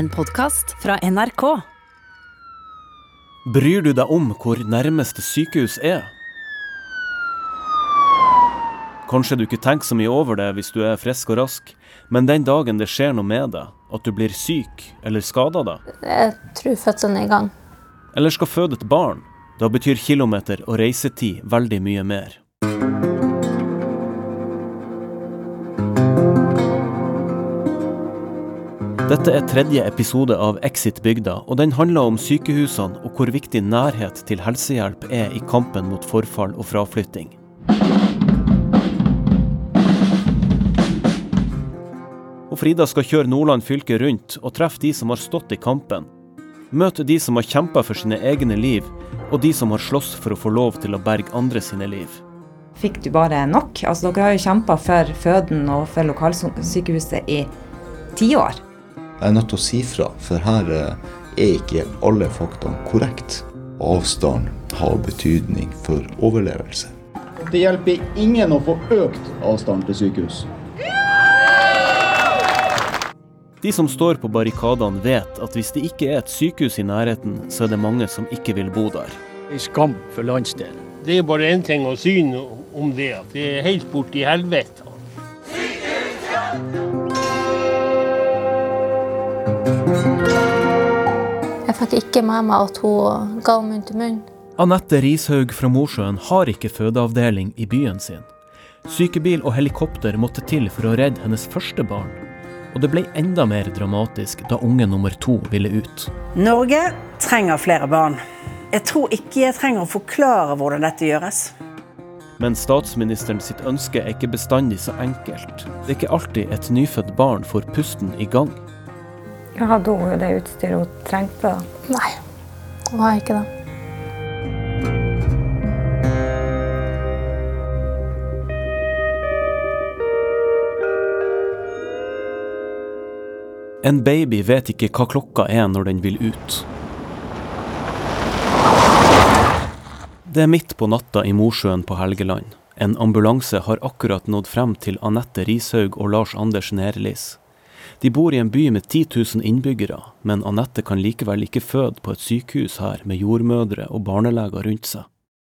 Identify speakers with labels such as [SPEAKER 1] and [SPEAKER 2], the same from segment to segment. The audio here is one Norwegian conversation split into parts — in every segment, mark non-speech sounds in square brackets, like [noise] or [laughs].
[SPEAKER 1] En podkast fra NRK.
[SPEAKER 2] Bryr du deg om hvor nærmeste sykehus er? Kanskje du ikke tenker så mye over det hvis du er frisk og rask, men den dagen det skjer noe med deg, at du blir syk eller skada deg,
[SPEAKER 3] Jeg tror fødselen er i gang.
[SPEAKER 2] eller skal føde et barn, da betyr kilometer og reisetid veldig mye mer. Dette er tredje episode av Exit bygda, og den handler om sykehusene og hvor viktig nærhet til helsehjelp er i kampen mot forfall og fraflytting. Og Frida skal kjøre Nordland fylke rundt og treffe de som har stått i kampen. Møte de som har kjempa for sine egne liv, og de som har slåss for å få lov til å berge andre sine liv.
[SPEAKER 4] Fikk du bare nok? Altså, dere har jo kjempa for føden og for lokalsykehuset i tiår.
[SPEAKER 5] Jeg er nødt til å si fra, for her eh, er ikke alle faktaene korrekt. Avstand har betydning for overlevelse.
[SPEAKER 6] Det hjelper ingen å få økt avstand til sykehus.
[SPEAKER 2] De som står på barrikadene vet at hvis det ikke er et sykehus i nærheten, så er det mange som ikke vil bo der.
[SPEAKER 7] En skam for landsdelen.
[SPEAKER 8] Det er bare én ting å syne om det, at det er helt borti helvete.
[SPEAKER 3] Jeg fikk ikke med meg at hun ga munn til munn.
[SPEAKER 2] Anette Rishaug fra Mosjøen har ikke fødeavdeling i byen sin. Sykebil og helikopter måtte til for å redde hennes første barn. Og det ble enda mer dramatisk da unge nummer to ville ut.
[SPEAKER 9] Norge trenger flere barn. Jeg tror ikke jeg trenger å forklare hvordan dette gjøres.
[SPEAKER 2] Men statsministeren sitt ønske er ikke bestandig så enkelt. Det er ikke alltid et nyfødt barn får pusten i gang.
[SPEAKER 4] Hadde hun det utstyret hun trengte? da?
[SPEAKER 3] Nei, hun har ikke det.
[SPEAKER 2] En baby vet ikke hva klokka er når den vil ut. Det er midt på natta i Mosjøen på Helgeland. En ambulanse har akkurat nådd frem til Anette Rishaug og Lars Anders Nerlis. De bor i en by med 10 000 innbyggere, men Anette kan likevel ikke føde på et sykehus her med jordmødre og barneleger rundt seg.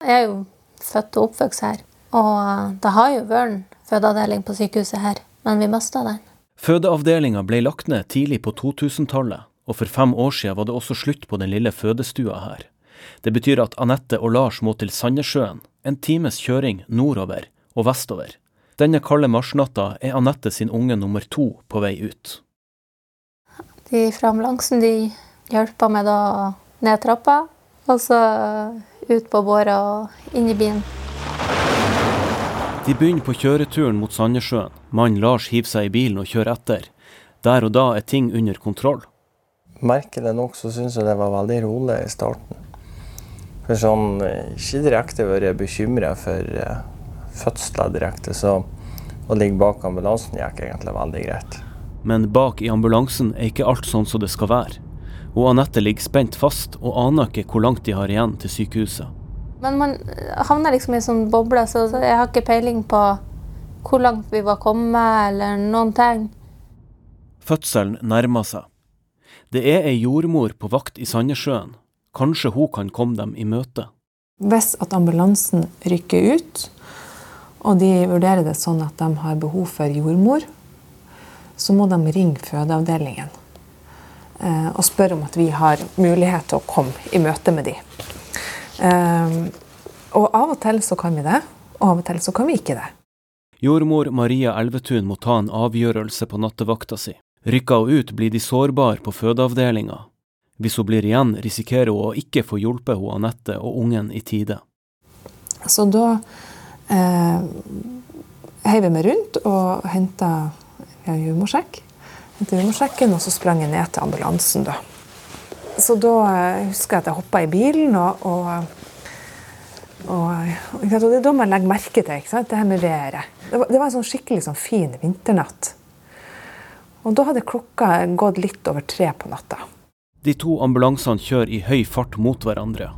[SPEAKER 3] Jeg er jo født og oppvokst her. Og det har jo vært en fødeavdeling på sykehuset her, men vi mista den.
[SPEAKER 2] Fødeavdelinga ble lagt ned tidlig på 2000-tallet, og for fem år siden var det også slutt på den lille fødestua her. Det betyr at Anette og Lars må til Sandnessjøen, en times kjøring nordover og vestover. Denne kalde marsnatta er Anette sin unge nummer to på vei ut.
[SPEAKER 3] De fra ambulansen de hjelpa meg da ned trappa, og så ut på båra og inn i bilen.
[SPEAKER 2] De begynner på kjøreturen mot Sandnessjøen. Mannen Lars hiver seg i bilen og kjører etter. Der og da er ting under kontroll.
[SPEAKER 10] Merkelig nok så syns jeg det var veldig rolig i starten. For sånn, eh, ikke direkte vært bekymra for eh, fødsler direkte, så å ligge bak ambulansen gikk egentlig veldig greit.
[SPEAKER 2] Men bak i ambulansen er ikke alt sånn som det skal være. Og Anette ligger spent fast og aner ikke hvor langt de har igjen til sykehuset.
[SPEAKER 3] Men man havner liksom i en sånn boble, så jeg har ikke peiling på hvor langt vi var kommet, eller noen ting.
[SPEAKER 2] Fødselen nærmer seg. Det er ei jordmor på vakt i Sandnessjøen. Kanskje hun kan komme dem i møte.
[SPEAKER 11] Hvis at ambulansen rykker ut, og de vurderer det sånn at de har behov for jordmor, så må de ringe fødeavdelingen eh, og spørre om at vi har mulighet til å komme i møte med de. Eh, og av og til så kan vi det, og av og til så kan vi ikke det.
[SPEAKER 2] Jordmor Maria Elvetun må ta en avgjørelse på nattevakta si. Rykker hun ut, blir de sårbare på fødeavdelinga. Hvis hun blir igjen, risikerer hun å ikke få hjulpet hun Anette og ungen i tide.
[SPEAKER 11] Så da heiv jeg meg rundt og henta en jordmorsjekk. Hentet jordmorsjekken, og så sprang jeg ned til ambulansen. da. Så da eh, husker jeg at jeg hoppa i bilen, og, og, og, og det er da man legger merke til ikke sant? det her med været. Det var, det var en sånn skikkelig sånn fin vinternatt. Og da hadde klokka gått litt over tre på natta.
[SPEAKER 2] De to ambulansene kjører i høy fart mot hverandre.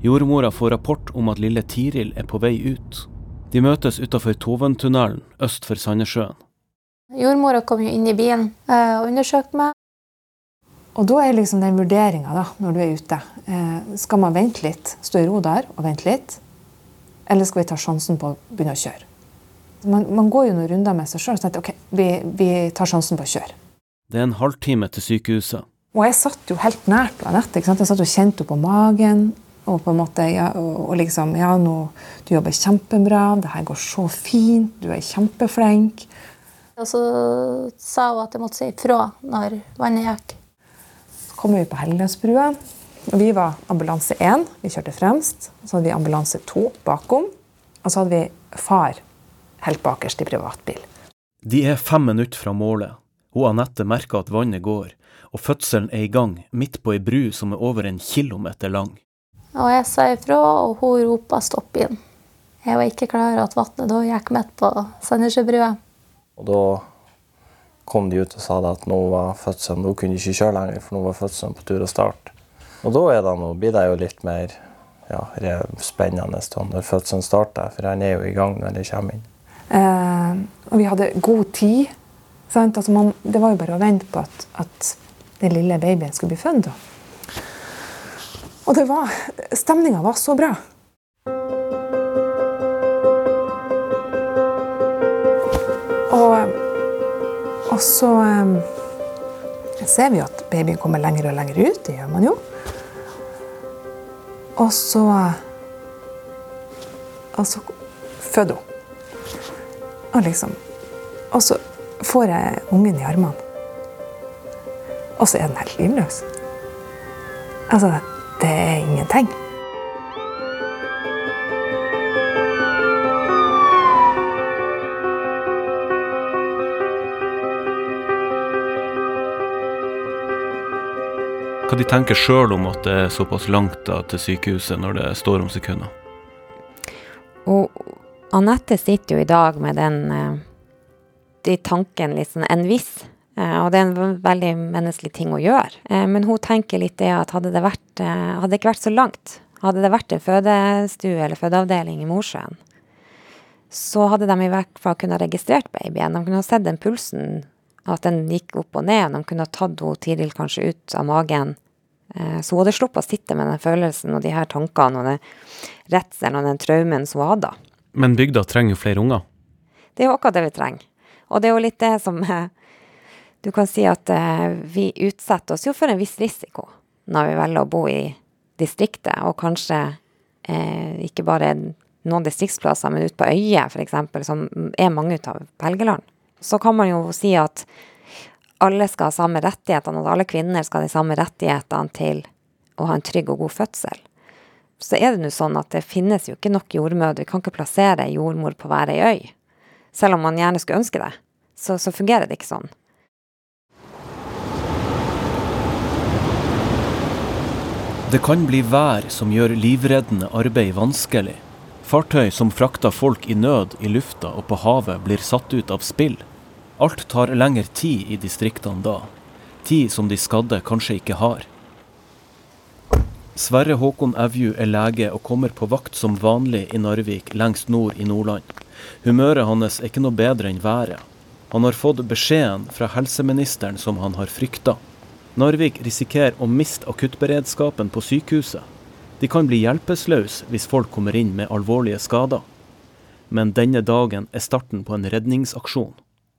[SPEAKER 2] Jordmora får rapport om at lille Tiril er på vei ut. De møtes utafor Toventunnelen øst for Sandnessjøen.
[SPEAKER 3] Jordmora kom jo inn i bilen eh, og undersøkte meg.
[SPEAKER 11] Og da er liksom den vurderinga når du er ute. Eh, skal man vente litt, stå i ro der og vente litt? Eller skal vi ta sjansen på å begynne å kjøre? Man, man går jo noen runder med seg sjøl og tenker ok, vi, vi tar sjansen på å kjøre.
[SPEAKER 2] Det er en halvtime til sykehuset.
[SPEAKER 11] Og jeg satt jo helt nært Anette. Jeg satt og kjente henne på magen. Og på en måte, ja, og liksom Ja, nå, du jobber kjempebra. Det her går så fint. Du er kjempeflink.
[SPEAKER 3] Og så sa hun at jeg måtte si ifra når vannet gikk.
[SPEAKER 11] Så kommer vi på Helgelandsbrua. Vi var ambulanse 1. Vi kjørte fremst. Så hadde vi ambulanse 2 bakom. Og så hadde vi far helt bakerst i privatbil.
[SPEAKER 2] De er fem minutter fra målet. Hun Anette merker at vannet går, og fødselen er i gang midt på ei bru som er over en kilometer lang.
[SPEAKER 3] Og jeg sa ifra, og hun ropa 'stopp inn'. Jeg var ikke klar over at vannet da gikk midt på Sandnessjøbrua.
[SPEAKER 10] Og da kom de ut og sa at nå var fødselen, nå kunne ikke kjøre lenger, for nå var fødselen på tur å starte. Og da er det noe, blir det jo litt mer ja, spennende når fødselen starter, for han er jo i gang når det kommer inn.
[SPEAKER 11] Eh, og vi hadde god tid. Altså man, det var jo bare å vente på at, at den lille babyen skulle bli født. Og det var Stemninga var så bra. Og, og så um, ser vi at babyen kommer lenger og lenger ut. Det gjør man jo. Og så Og så føder hun. Og liksom Og så får jeg ungen i armene. Og så er den helt livløs. Altså, det er ingenting.
[SPEAKER 2] Hva de tenker sjøl om at det er såpass langt da, til sykehuset når det står om sekunder?
[SPEAKER 12] Og Anette sitter jo i dag med den eh, de tanken liksom en viss. Eh, og det er en veldig menneskelig ting å gjøre. Eh, men hun tenker litt det at hadde det, vært, hadde det ikke vært så langt, hadde det vært en fødestue eller fødeavdeling i Mosjøen, så hadde de i hvert fall kunnet registrert babyen. De kunne ha sett den pulsen, at den gikk opp og ned. De kunne ha tatt henne Tiril kanskje ut av magen. Så hun hadde sluppet å sitte med den følelsen og de her tankene og den redselen og den traumen som hun hadde.
[SPEAKER 2] Men bygda trenger jo flere unger?
[SPEAKER 12] Det er jo akkurat det vi trenger. Og det er jo litt det som Du kan si at eh, vi utsetter oss jo for en viss risiko når vi velger å bo i distriktet, og kanskje eh, ikke bare noen distriktsplasser, men ute på øyer f.eks., som er mange ut av Helgeland. Så kan man jo si at alle skal ha samme rettighetene, at alle kvinner skal ha de samme rettighetene til å ha en trygg og god fødsel så er det nå sånn at det finnes jo ikke nok jordmødre. Vi kan ikke plassere jordmor på hver ei øy. Selv om man gjerne skulle ønske det, så, så fungerer det ikke sånn.
[SPEAKER 2] Det kan bli vær som gjør livreddende arbeid vanskelig. Fartøy som frakter folk i nød i lufta og på havet, blir satt ut av spill. Alt tar lengre tid i distriktene da. Tid som de skadde kanskje ikke har. Sverre Håkon Evju er lege og kommer på vakt som vanlig i Narvik, lengst nord i Nordland. Humøret hans er ikke noe bedre enn været. Han har fått beskjeden fra helseministeren som han har frykta. Narvik risikerer å miste akuttberedskapen på sykehuset. De kan bli hjelpeløse hvis folk kommer inn med alvorlige skader. Men denne dagen er starten på en redningsaksjon.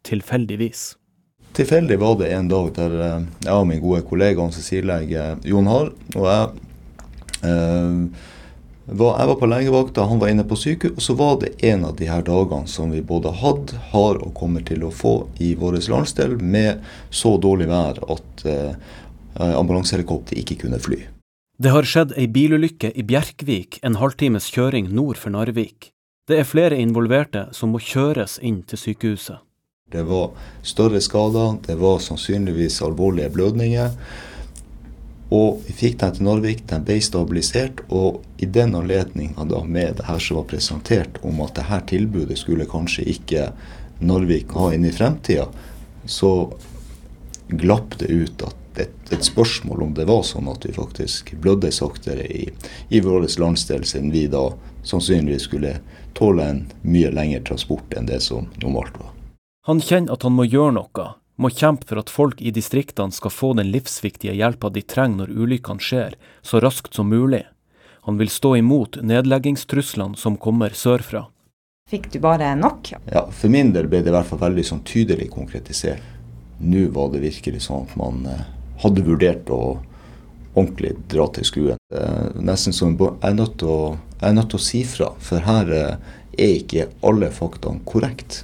[SPEAKER 2] Tilfeldigvis.
[SPEAKER 5] Tilfeldig var det en dag der eh, jeg og min gode kollega anestesilege Jon Harr og jeg Uh, jeg var på legevakta, han var inne på sykehus, og så var det en av de her dagene som vi både hadde, har og kommer til å få i vår landsdel, med så dårlig vær at eh, ambulansehelikopter ikke kunne fly.
[SPEAKER 2] Det har skjedd ei bilulykke i Bjerkvik, en halvtimes kjøring nord for Narvik. Det er flere involverte som må kjøres inn til sykehuset.
[SPEAKER 5] Det var større skader, det var sannsynligvis alvorlige blødninger. Og vi fikk den til Norvik, den ble stabilisert. Og i den anledning med det her som var presentert om at dette tilbudet skulle kanskje ikke Narvik ha inn i fremtida, så glapp det ut at et, et, spørsmål om det var sånn at vi faktisk blødde saktere i, i vår landsdel, siden vi da sannsynligvis skulle tåle en mye lengre transport enn det som normalt var.
[SPEAKER 2] Han kjenner at han må gjøre noe, må kjempe for at folk i distriktene skal få den livsviktige hjelpa de trenger når ulykkene skjer, så raskt som mulig. Han vil stå imot nedleggingstruslene som kommer sørfra.
[SPEAKER 4] Fikk du bare nok?
[SPEAKER 5] Ja, For min del ble det i hvert fall veldig sånn tydelig konkretisert. Nå var det virkelig sånn at man eh, hadde vurdert å ordentlig dra til skruen. Nesten som jeg er nødt til å, nødt til å si fra, for her eh, er ikke alle faktaene korrekt.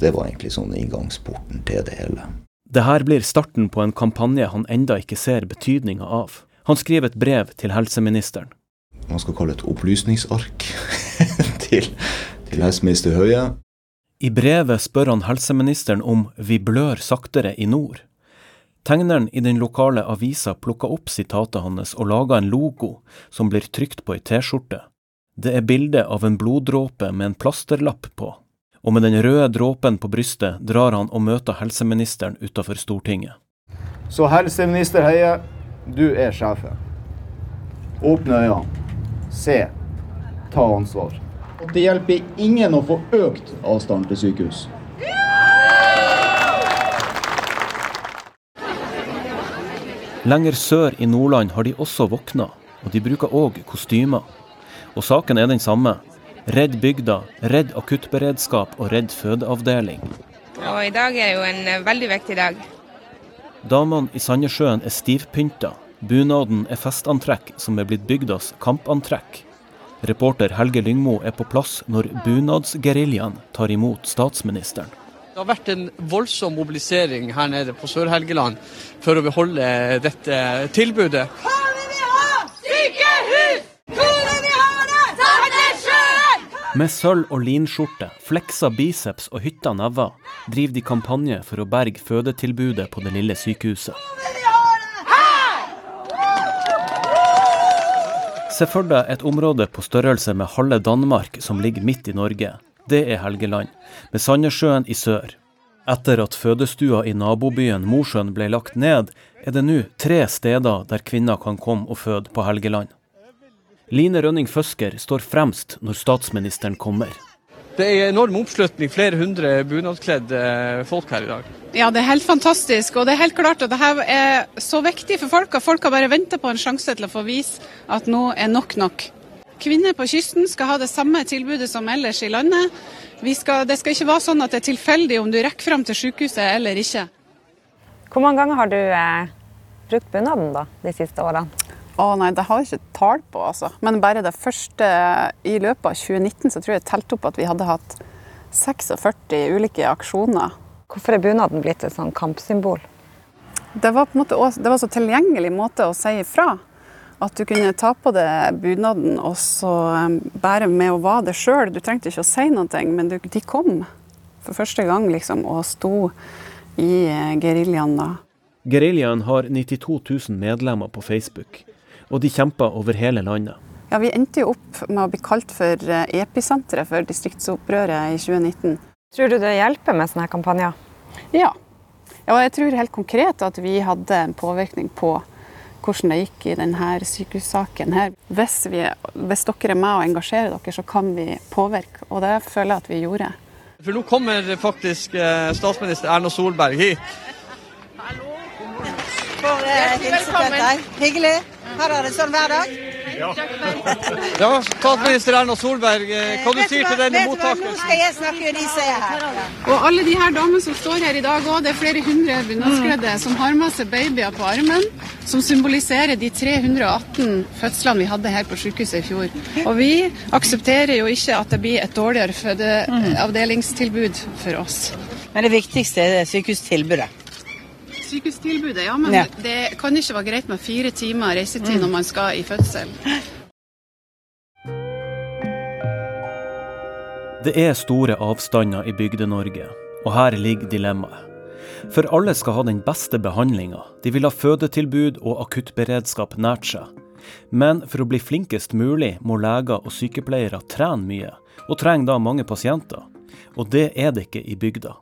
[SPEAKER 5] Det var egentlig sånn inngangsporten til det hele.
[SPEAKER 2] Det her blir starten på en kampanje han enda ikke ser betydninga av. Han skriver et brev til helseministeren.
[SPEAKER 5] Man skal kalle et opplysningsark [laughs] til, til helseminister Høie.
[SPEAKER 2] I brevet spør han helseministeren om vi blør saktere i nord. Tegneren i den lokale avisa plukka opp sitatet hans og laga en logo som blir trykt på ei T-skjorte. Det er bilde av en bloddråpe med en plasterlapp på, og med den røde dråpen på brystet drar han og møter helseministeren utafor Stortinget.
[SPEAKER 6] Så helseminister Høie, du er sjefen. Åpne øynene. Se. Ta ansvar. Det hjelper ingen å få økt avstand til sykehus.
[SPEAKER 2] Lenger sør i Nordland har de også våkna, og de bruker òg kostymer. Og saken er den samme. Redd bygda, redd akuttberedskap og redd fødeavdeling.
[SPEAKER 13] Og I dag er jo en eh, veldig viktig dag.
[SPEAKER 2] Damene i Sandnessjøen er stivpynta. Bunaden er festantrekk som er blitt bygdas kampantrekk. Reporter Helge Lyngmo er på plass når bunadsgeriljaen tar imot statsministeren.
[SPEAKER 7] Det har vært en voldsom mobilisering her nede på Sør-Helgeland for å beholde dette tilbudet.
[SPEAKER 14] Hva vil vi ha? Sykehus! Hvor vil vi ha det? Sandnessjøen!
[SPEAKER 2] Med sølv og linskjorte, fleksa biceps og hytta never driver de kampanje for å berge fødetilbudet på det lille sykehuset. Se for deg et område på størrelse med halve Danmark som ligger midt i Norge. Det er Helgeland, med Sandnessjøen i sør. Etter at fødestua i nabobyen Mosjøen ble lagt ned, er det nå tre steder der kvinner kan komme og føde på Helgeland. Line Rønning Føsker står fremst når statsministeren kommer.
[SPEAKER 7] Det er enorm oppslutning, flere hundre bunadskledde folk her i dag.
[SPEAKER 15] Ja, det er helt fantastisk. Og det er helt klart at dette er så viktig for folk. at Folk har bare venta på en sjanse til å få vise at nå er nok nok. Kvinner på kysten skal ha det samme tilbudet som ellers i landet. Skal, det skal ikke være sånn at det er tilfeldig om du rekker fram til sykehuset eller ikke.
[SPEAKER 12] Hvor mange ganger har du eh, brukt bunaden da, de siste årene?
[SPEAKER 15] Å nei, det har jeg ikke tall på, altså. Men bare det første i løpet av 2019 så tror jeg jeg telte opp at vi hadde hatt 46 ulike aksjoner.
[SPEAKER 12] Hvorfor er bunaden blitt et sånn kampsymbol?
[SPEAKER 15] Det var på en måte også, det var så tilgjengelig måte å si ifra. At du kunne ta på deg bunaden og så bære med å være det sjøl. Du trengte ikke å si noe, men du, de kom for første gang liksom, og sto i eh, geriljaen da.
[SPEAKER 2] Geriljaen har 92 000 medlemmer på Facebook, og de kjemper over hele landet.
[SPEAKER 15] Ja, Vi endte jo opp med å bli kalt for eh, episenteret for distriktsopprøret i 2019.
[SPEAKER 12] Tror du det hjelper med sånne kampanjer?
[SPEAKER 15] Ja. ja. Jeg tror helt konkret at vi hadde en påvirkning på hvordan det gikk i denne sykehussaken. her. Hvis, vi, hvis dere er med og engasjerer dere, så kan vi påvirke. Og det føler jeg at vi gjorde.
[SPEAKER 7] For nå kommer faktisk eh, statsminister Erna Solberg hit.
[SPEAKER 16] Hallo. til. Hyggelig. Her er det sånn hver dag.
[SPEAKER 7] Ja. ja, statsminister Erna Solberg, eh, hva du sier til denne mottakeren?
[SPEAKER 16] Nå skal jeg snakke med de som er her.
[SPEAKER 15] Og alle de her damene som står her i dag òg, det er flere hundre bunadskledde som har med seg babyer på armen, som symboliserer de 318 fødslene vi hadde her på sykehuset i fjor. Og vi aksepterer jo ikke at det blir et dårligere fødeavdelingstilbud for oss.
[SPEAKER 16] Men det viktigste er sykehustilbudet
[SPEAKER 15] sykehustilbudet, ja. Men ja. det kan ikke være greit med fire timer reisetid mm. når man skal i fødsel.
[SPEAKER 2] Det er store avstander i Bygde-Norge, og her ligger dilemmaet. For alle skal ha den beste behandlinga. De vil ha fødetilbud og akuttberedskap nært seg. Men for å bli flinkest mulig må leger og sykepleiere trene mye, og trenger da mange pasienter. Og det er det ikke i bygda.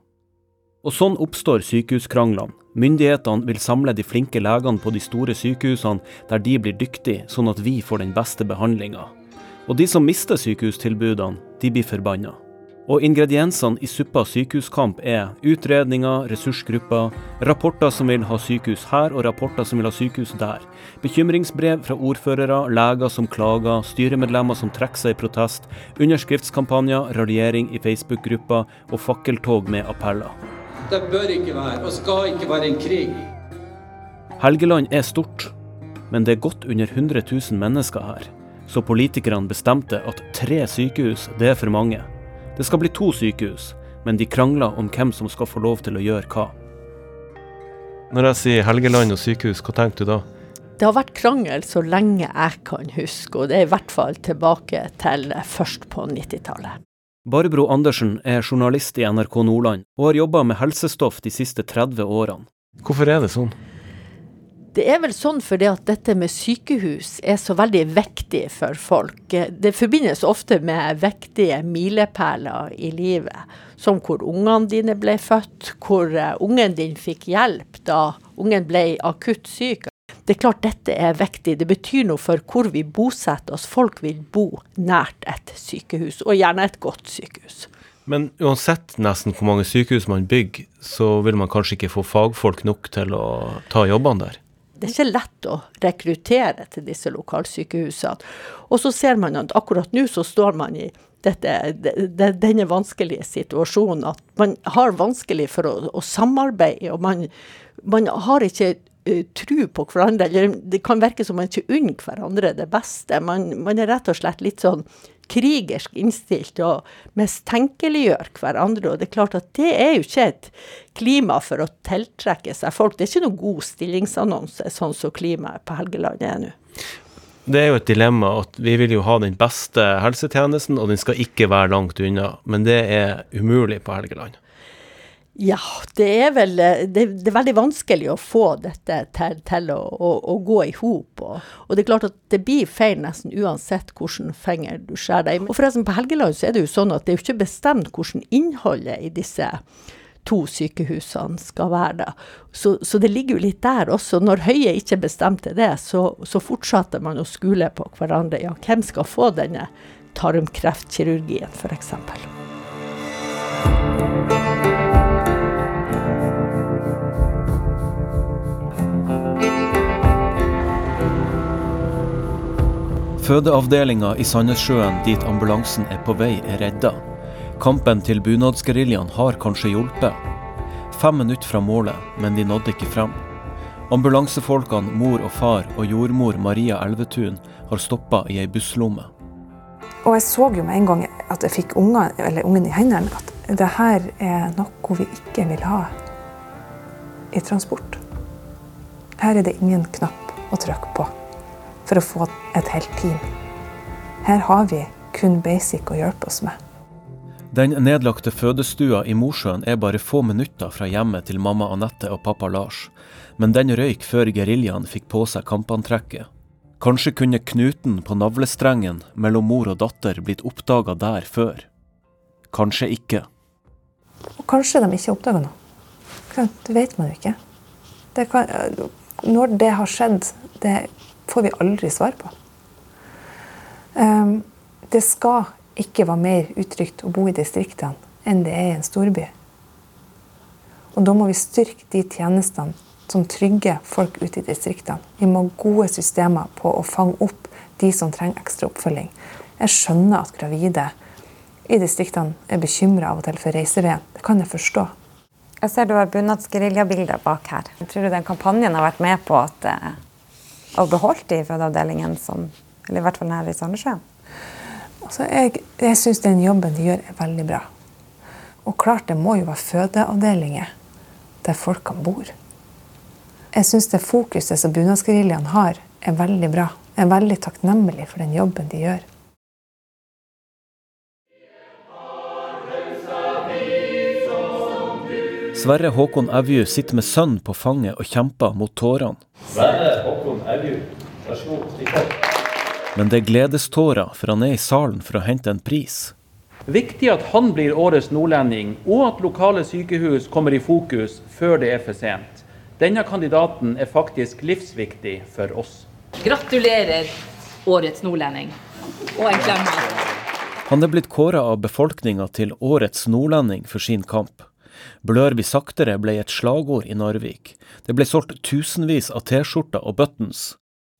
[SPEAKER 2] Og sånn oppstår sykehuskranglene. Myndighetene vil samle de flinke legene på de store sykehusene der de blir dyktige, sånn at vi får den beste behandlinga. Og de som mister sykehustilbudene, de blir forbanna. Og ingrediensene i suppa sykehuskamp er utredninger, ressursgrupper, rapporter som vil ha sykehus her og rapporter som vil ha sykehus der, bekymringsbrev fra ordførere, leger som klager, styremedlemmer som trekker seg i protest, underskriftskampanjer, raljering i Facebook-grupper og fakkeltog med appeller.
[SPEAKER 17] Det bør ikke være, og skal ikke være, en krig.
[SPEAKER 2] Helgeland er stort, men det er godt under 100 000 mennesker her. Så politikerne bestemte at tre sykehus, det er for mange. Det skal bli to sykehus, men de krangler om hvem som skal få lov til å gjøre hva. Når jeg sier Helgeland og sykehus, hva tenker du da?
[SPEAKER 18] Det har vært krangel så lenge jeg kan huske, og det er i hvert fall tilbake til først på 90-tallet.
[SPEAKER 2] Barbro Andersen er journalist i NRK Nordland og har jobba med helsestoff de siste 30 årene. Hvorfor er det sånn?
[SPEAKER 18] Det er vel sånn fordi at dette med sykehus er så veldig viktig for folk. Det forbindes ofte med viktige milepæler i livet. Som hvor ungene dine ble født, hvor eh, ungen din fikk hjelp da ungen ble akutt syk. Det er klart dette er viktig. Det betyr noe for hvor vi bosetter oss. Folk vil bo nært et sykehus, og gjerne et godt sykehus.
[SPEAKER 2] Men uansett nesten hvor mange sykehus man bygger, så vil man kanskje ikke få fagfolk nok til å ta jobbene der?
[SPEAKER 18] Det er ikke lett å rekruttere til disse lokalsykehusene. Og så ser man at akkurat nå så står man i dette, denne vanskelige situasjonen at man har vanskelig for å, å samarbeide. og man, man har ikke uh, tro på hverandre. eller Det kan virke som man ikke unner hverandre det beste. Man, man, er rett og slett litt sånn krigersk innstilt og mistenkeliggjør hverandre. Og det er klart at det er jo ikke et klima for å tiltrekke seg folk. Det er ikke noen god stillingsannonse sånn som klimaet på Helgeland er nå.
[SPEAKER 2] Det er jo et dilemma at vi vil jo ha den beste helsetjenesten, og den skal ikke være langt unna. Men det er umulig på Helgeland.
[SPEAKER 18] Ja, det er vel det, det, er veldig vanskelig å få dette til, til å, å, å, gå i hop. Og, og, det er klart at det blir feil nesten uansett hvilken finger du skjærer deg. Og forresten, på Helgeland så er det jo sånn at det er jo ikke bestemt hvordan innholdet i disse to sykehusene skal være. da. Så, så det ligger jo litt der også. Når Høie ikke bestemte det, så, så fortsatte man å skule på hverandre. Ja, hvem skal få denne tarmkreftkirurgien, f.eks.
[SPEAKER 2] Fødeavdelinga i Sandnessjøen, dit ambulansen er på vei, er redda. Kampen til bunadsgeriljaen har kanskje hjulpet. Fem minutter fra målet, men de nådde ikke frem. Ambulansefolkene, mor og far og jordmor Maria Elvetun har stoppa i ei busslomme.
[SPEAKER 11] Og jeg så jo med en gang at jeg fikk ungen, ungen i hendene, at det her er noe vi ikke vil ha i transport. Her er det ingen knapp å trykke på for å få et helt team. Her har vi kun basic å hjelpe oss med.
[SPEAKER 2] Den nedlagte fødestua i Mosjøen er bare få minutter fra hjemmet til mamma Anette og pappa Lars, men den røyk før geriljaen fikk på seg kampantrekket. Kanskje kunne knuten på navlestrengen mellom mor og datter blitt oppdaga der før. Kanskje ikke.
[SPEAKER 11] Og kanskje de ikke oppdaga noe. Det vet man jo ikke. Det kan, når det har skjedd, det får vi aldri svar på. Um, det skal ikke være mer utrygt å bo i distriktene enn det er i en storby. Og da må vi styrke de tjenestene som trygger folk ute i distriktene. Vi må ha gode systemer på å fange opp de som trenger ekstra oppfølging. Jeg skjønner at gravide i distriktene er bekymra av og til for reiseveien. Det kan jeg forstå.
[SPEAKER 12] Jeg ser du har bunadsgeriljabilder bak her. Tror du den kampanjen har vært med på at eh, beholdt i fødeavdelingen, som, eller i hvert fall her i Sandnessjøen?
[SPEAKER 11] Altså, jeg jeg syns den jobben de gjør, er veldig bra. Og klart det må jo være fødeavdelinger der folkene bor. Jeg syns det fokuset som bunadsgeriljaen har, er veldig bra. Jeg er veldig takknemlig for den jobben de gjør.
[SPEAKER 2] Sverre Håkon Evju sitter med sønnen på fanget og kjemper mot tårene.
[SPEAKER 19] Sverre Håkon Evju, vær så god, stikk opp.
[SPEAKER 2] Men det er gledestårer, for han er i salen for å hente en pris.
[SPEAKER 20] Viktig at han blir årets nordlending, og at lokale sykehus kommer i fokus før det er for sent. Denne kandidaten er faktisk livsviktig for oss.
[SPEAKER 21] Gratulerer, årets nordlending. Og en klem.
[SPEAKER 2] Han er blitt kåra av befolkninga til årets nordlending for sin kamp. Blør vi saktere ble et slagord i Narvik. Det ble solgt tusenvis av T-skjorter og buttons.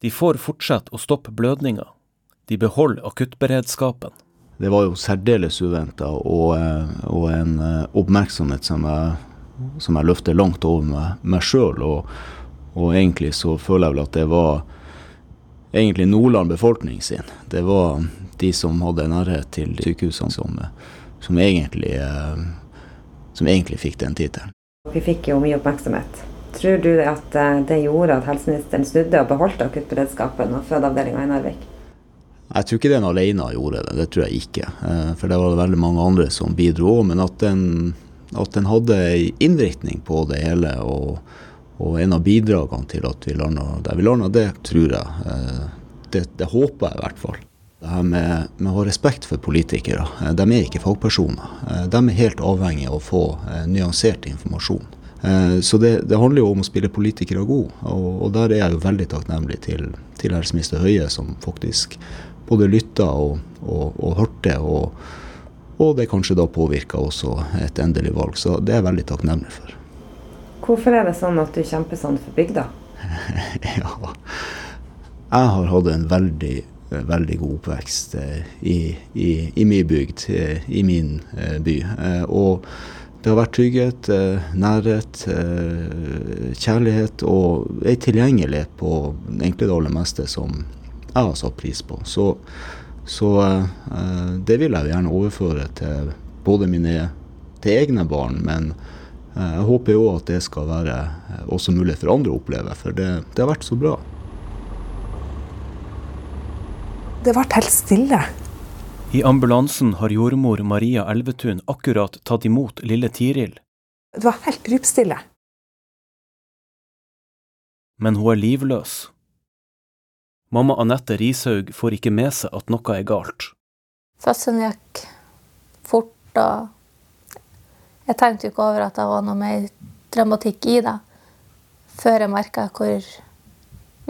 [SPEAKER 2] De får fortsette å stoppe blødninga. De beholder akuttberedskapen.
[SPEAKER 5] Det var jo særdeles uventa og, eh, og, en eh, oppmerksomhet som jeg, som jeg løfter langt over meg, meg sjøl. Og, og, egentlig så føler jeg vel at det var egentlig Nordland befolkning sin. Det var de som hadde nærhet til sykehusene som, som, egentlig, eh, som egentlig fikk den tittelen.
[SPEAKER 12] Vi fikk jo mye oppmerksomhet. Tror du at det gjorde at helseministeren snudde og beholdt akuttberedskapen og fødeavdelinga i Narvik?
[SPEAKER 5] Jeg tror ikke den alene gjorde det, det tror jeg ikke. Eh, for det var veldig mange andre som bidro òg. Men at den, at den hadde innvirkning på det hele, og, og en av bidragene til at vi landa der vi landa, det tror jeg. Eh, det, det, håper jeg i hvert fall. Det her med, med, å ha respekt for politikere. Eh, de er ikke fagpersoner. De er helt avhengig av å få nyansert informasjon. Så det, det, handler jo om å spille politikere gode, og, og der er jeg jo veldig takknemlig til, til helseminister Høie, som faktisk både lytta og, og, og hørte. Og, og, det kanskje da påvirka også et endelig valg. Så det er jeg veldig takknemlig for.
[SPEAKER 12] Hvorfor er det sånn at du kjemper sånn for bygda? [laughs]
[SPEAKER 5] ja, jeg har hatt en veldig, veldig god oppvekst eh, i, i, i min bygd, eh, i min eh, by. Og det har vært trygghet, nærhet, kjærlighet og ei tilgjengelighet på egentlig det aller meste som, jeg har satt pris på. Så, så det vil jeg gjerne overføre til både mine til egne barn, men jeg håper jo at det skal være også mulig for andre å oppleve, for det, det har vært så bra.
[SPEAKER 11] Det ble helt stille.
[SPEAKER 2] I ambulansen har jordmor Maria Elvetun akkurat tatt imot lille Tiril.
[SPEAKER 11] Det var helt rypstille.
[SPEAKER 2] Men hun er livløs. Mamma Anette Rishaug får ikke med seg at noe er galt.
[SPEAKER 3] Fødselen gikk fort, og jeg tenkte jo ikke over at det var noe mer dramatikk i det, før jeg merka hvor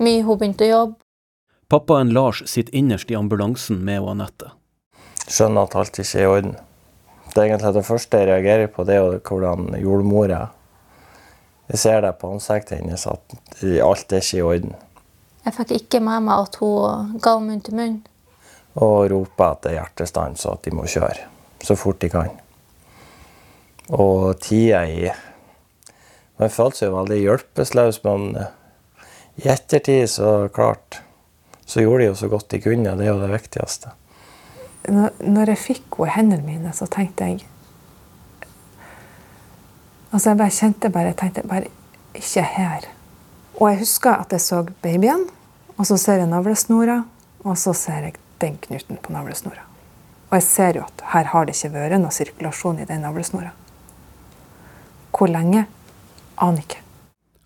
[SPEAKER 3] mye hun begynte å jobbe.
[SPEAKER 2] Pappaen Lars sitter innerst i ambulansen med Anette.
[SPEAKER 10] Skjønner at alt ikke er i orden. Det er egentlig det første jeg reagerer på, det er hvordan jordmora. Jeg ser det på ansiktet hennes at alt er ikke i orden.
[SPEAKER 3] Jeg fikk ikke med meg at hun ga munn til munn.
[SPEAKER 10] Og roper at det er hjertestans og at de må kjøre så fort de kan. Og tida i Man følte seg veldig hjelpeløs, men i ettertid så klart så gjorde de jo så godt de kunne. Det er jo det viktigste.
[SPEAKER 11] Når jeg fikk henne i hendene mine, så tenkte jeg Altså, jeg bare kjente bare, jeg tenkte bare Ikke her. Og jeg husker at jeg så babyen, og så ser jeg navlesnora, og så ser jeg den knuten på navlesnora. Og jeg ser jo at her har det ikke vært noe sirkulasjon i den navlesnora. Hvor lenge? Aner ikke.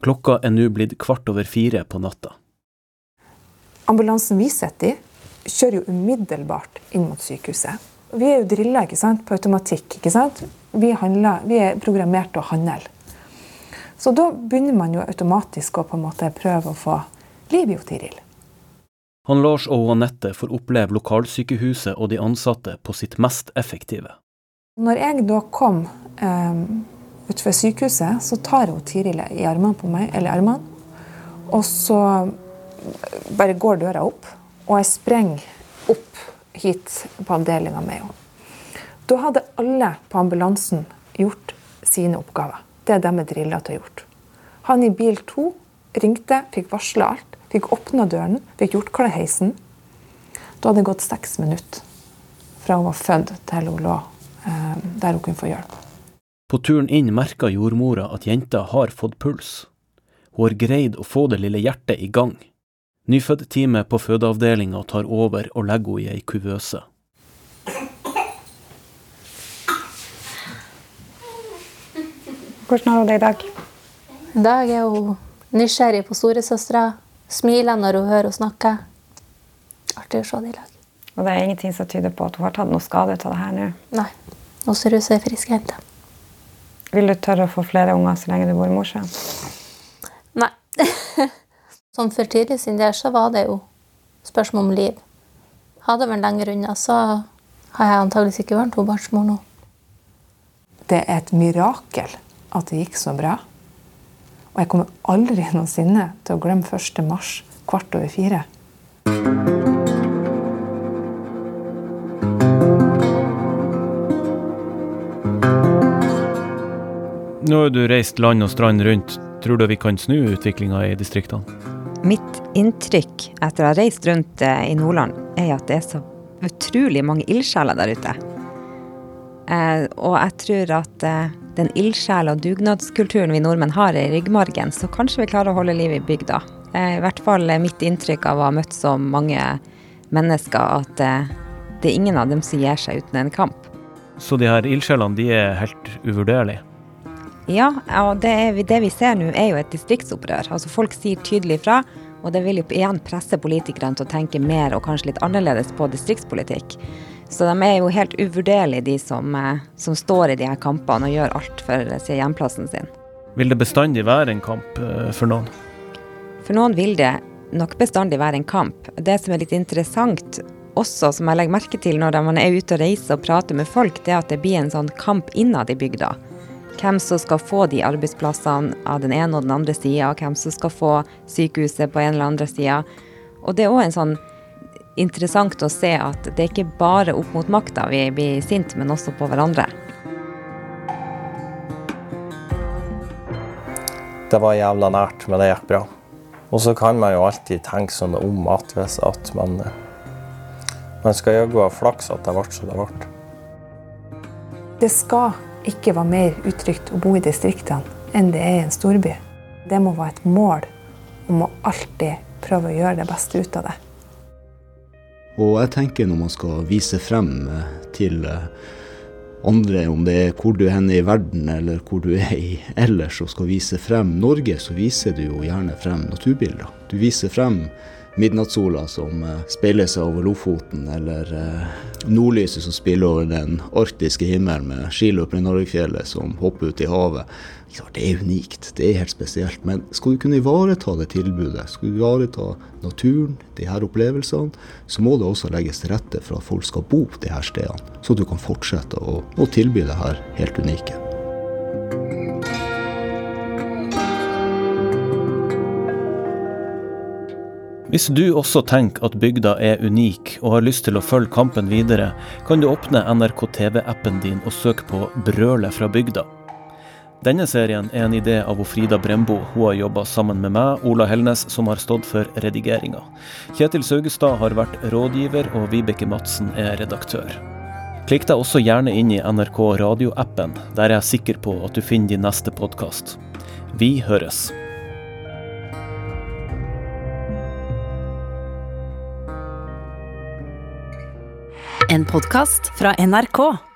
[SPEAKER 2] Klokka er nå blitt kvart over fire på natta.
[SPEAKER 11] Ambulansen vi sitter i, kjører jo umiddelbart inn mot sykehuset. Vi er jo drilla på automatikk. ikke sant? Vi, handler, vi er programmert til å handle. Så da begynner man jo automatisk å på en måte prøve å få liv i Tiril.
[SPEAKER 2] Han Lars og Anette får oppleve lokalsykehuset og de ansatte på sitt mest effektive.
[SPEAKER 11] Når jeg da kom eh, utenfor sykehuset, så tar hun Tiril i armene på meg, eller armene. Og så bare går døra opp, og jeg sprenger opp hit på avdelinga henne. Da hadde alle på ambulansen gjort sine oppgaver. Det er de er drilla til å gjort. Han i bil to ringte, fikk varsla alt, fikk åpna døren, fikk gjort klar heisen. Da hadde det gått seks minutter fra hun var født til hun lå eh, der hun kunne få hjelp.
[SPEAKER 2] På turen inn merka jordmora at jenta har fått puls. Hun har greid å få det lille hjertet i gang. Nyfødtteamet på fødeavdelinga tar over og legger henne i ei kuvøse.
[SPEAKER 12] Hvordan har hun det i dag?
[SPEAKER 3] I dag er hun nysgjerrig på storesøstera. Smiler når hun hører henne snakke. Artig å se det i lag.
[SPEAKER 12] Og det er ingenting som tyder på at hun har tatt noe skade av det her nå?
[SPEAKER 3] Nei. Nå ser hun ut som ei frisk jente.
[SPEAKER 12] Vil du tørre å få flere unger så lenge du bor i Mosjøen?
[SPEAKER 3] Sånn for tidlig sin del så var det jo spørsmål om liv. Hadde vært lenger unna, så har jeg antageligvis ikke vært tobarnsmor nå.
[SPEAKER 11] Det er et mirakel at det gikk så bra. Og jeg kommer aldri noensinne til å glemme 1. mars kvart over fire.
[SPEAKER 2] Nå har du reist land og strand rundt. Tror du vi kan snu utviklinga i distriktene?
[SPEAKER 12] Mitt inntrykk etter å ha reist rundt eh, i Nordland, er at det er så utrolig mange ildsjeler der ute. Eh, og jeg tror at eh, den ildsjel- og dugnadskulturen vi nordmenn har i ryggmargen, så kanskje vi klarer å holde liv i bygda. I hvert fall mitt inntrykk av å ha møtt så mange mennesker at det er ingen av dem som gir seg uten en kamp.
[SPEAKER 2] Så de her ildsjelene, de er helt uvurderlige?
[SPEAKER 12] Ja, og det, det vi ser nå er jo et distriktsopprør. Altså Folk sier tydelig fra, og det vil jo igjen presse politikerne til å tenke mer og kanskje litt annerledes på distriktspolitikk. Så de er jo helt uvurderlige, de som, eh, som står i de her kampene og gjør alt for å si, hjemplassen sin.
[SPEAKER 2] Vil det bestandig være en kamp eh, for noen?
[SPEAKER 12] For noen vil det nok bestandig være en kamp. Det som er litt interessant også, som jeg legger merke til når man er ute og reiser og prater med folk, det er at det blir en sånn kamp innad i bygda hvem som skal få de arbeidsplassene av den ene og den andre sida, hvem som skal få sykehuset på en eller andre sida. Og det er òg en sånn interessant å se at det er ikke bare opp mot makta vi blir sint, men også på hverandre.
[SPEAKER 10] Det var jævla nært, men det gikk bra. Og så kan man jo alltid tenke sånn om at hvis at man Man skal jaggu ha flaks at det ble som det ble.
[SPEAKER 11] Det skal ikke være mer utrygt å bo i distriktene enn det er i en storby. Det må være et mål om å alltid prøve å gjøre det beste ut av det.
[SPEAKER 5] Og jeg tenker når man skal vise frem eh, til eh, andre, om det er hvor du er i verden eller hvor du er i ellers, og skal vise frem Norge, så viser du jo gjerne frem naturbilder. Du viser frem midnattssola som spiller speiler seg over Lofoten, eller nordlyset som spiller over den arktiske himmelen med skiløpere i Norgefjellet som hopper ut i havet. Det er unikt, det er helt spesielt. Men skal du kunne ivareta det tilbudet, skal du ivareta naturen, de her opplevelsene, så må det også legges til rette for at folk skal bo på de her stedene, så du kan fortsette å, å tilby det her helt unike.
[SPEAKER 2] Hvis du også tenker at bygda er unik og har lyst til å følge kampen videre, kan du åpne NRK TV-appen din og søke på 'Brølet fra bygda'. Denne serien er en idé av Frida Brembo. Hun har jobba sammen med meg, Ola Helnes, som har stått for redigeringa. Kjetil Saugestad har vært rådgiver, og Vibeke Madsen er redaktør. Klikk deg også gjerne inn i NRK radioappen. Der er jeg sikker på at du finner din neste podkast. Vi høres.
[SPEAKER 22] En podkast fra NRK.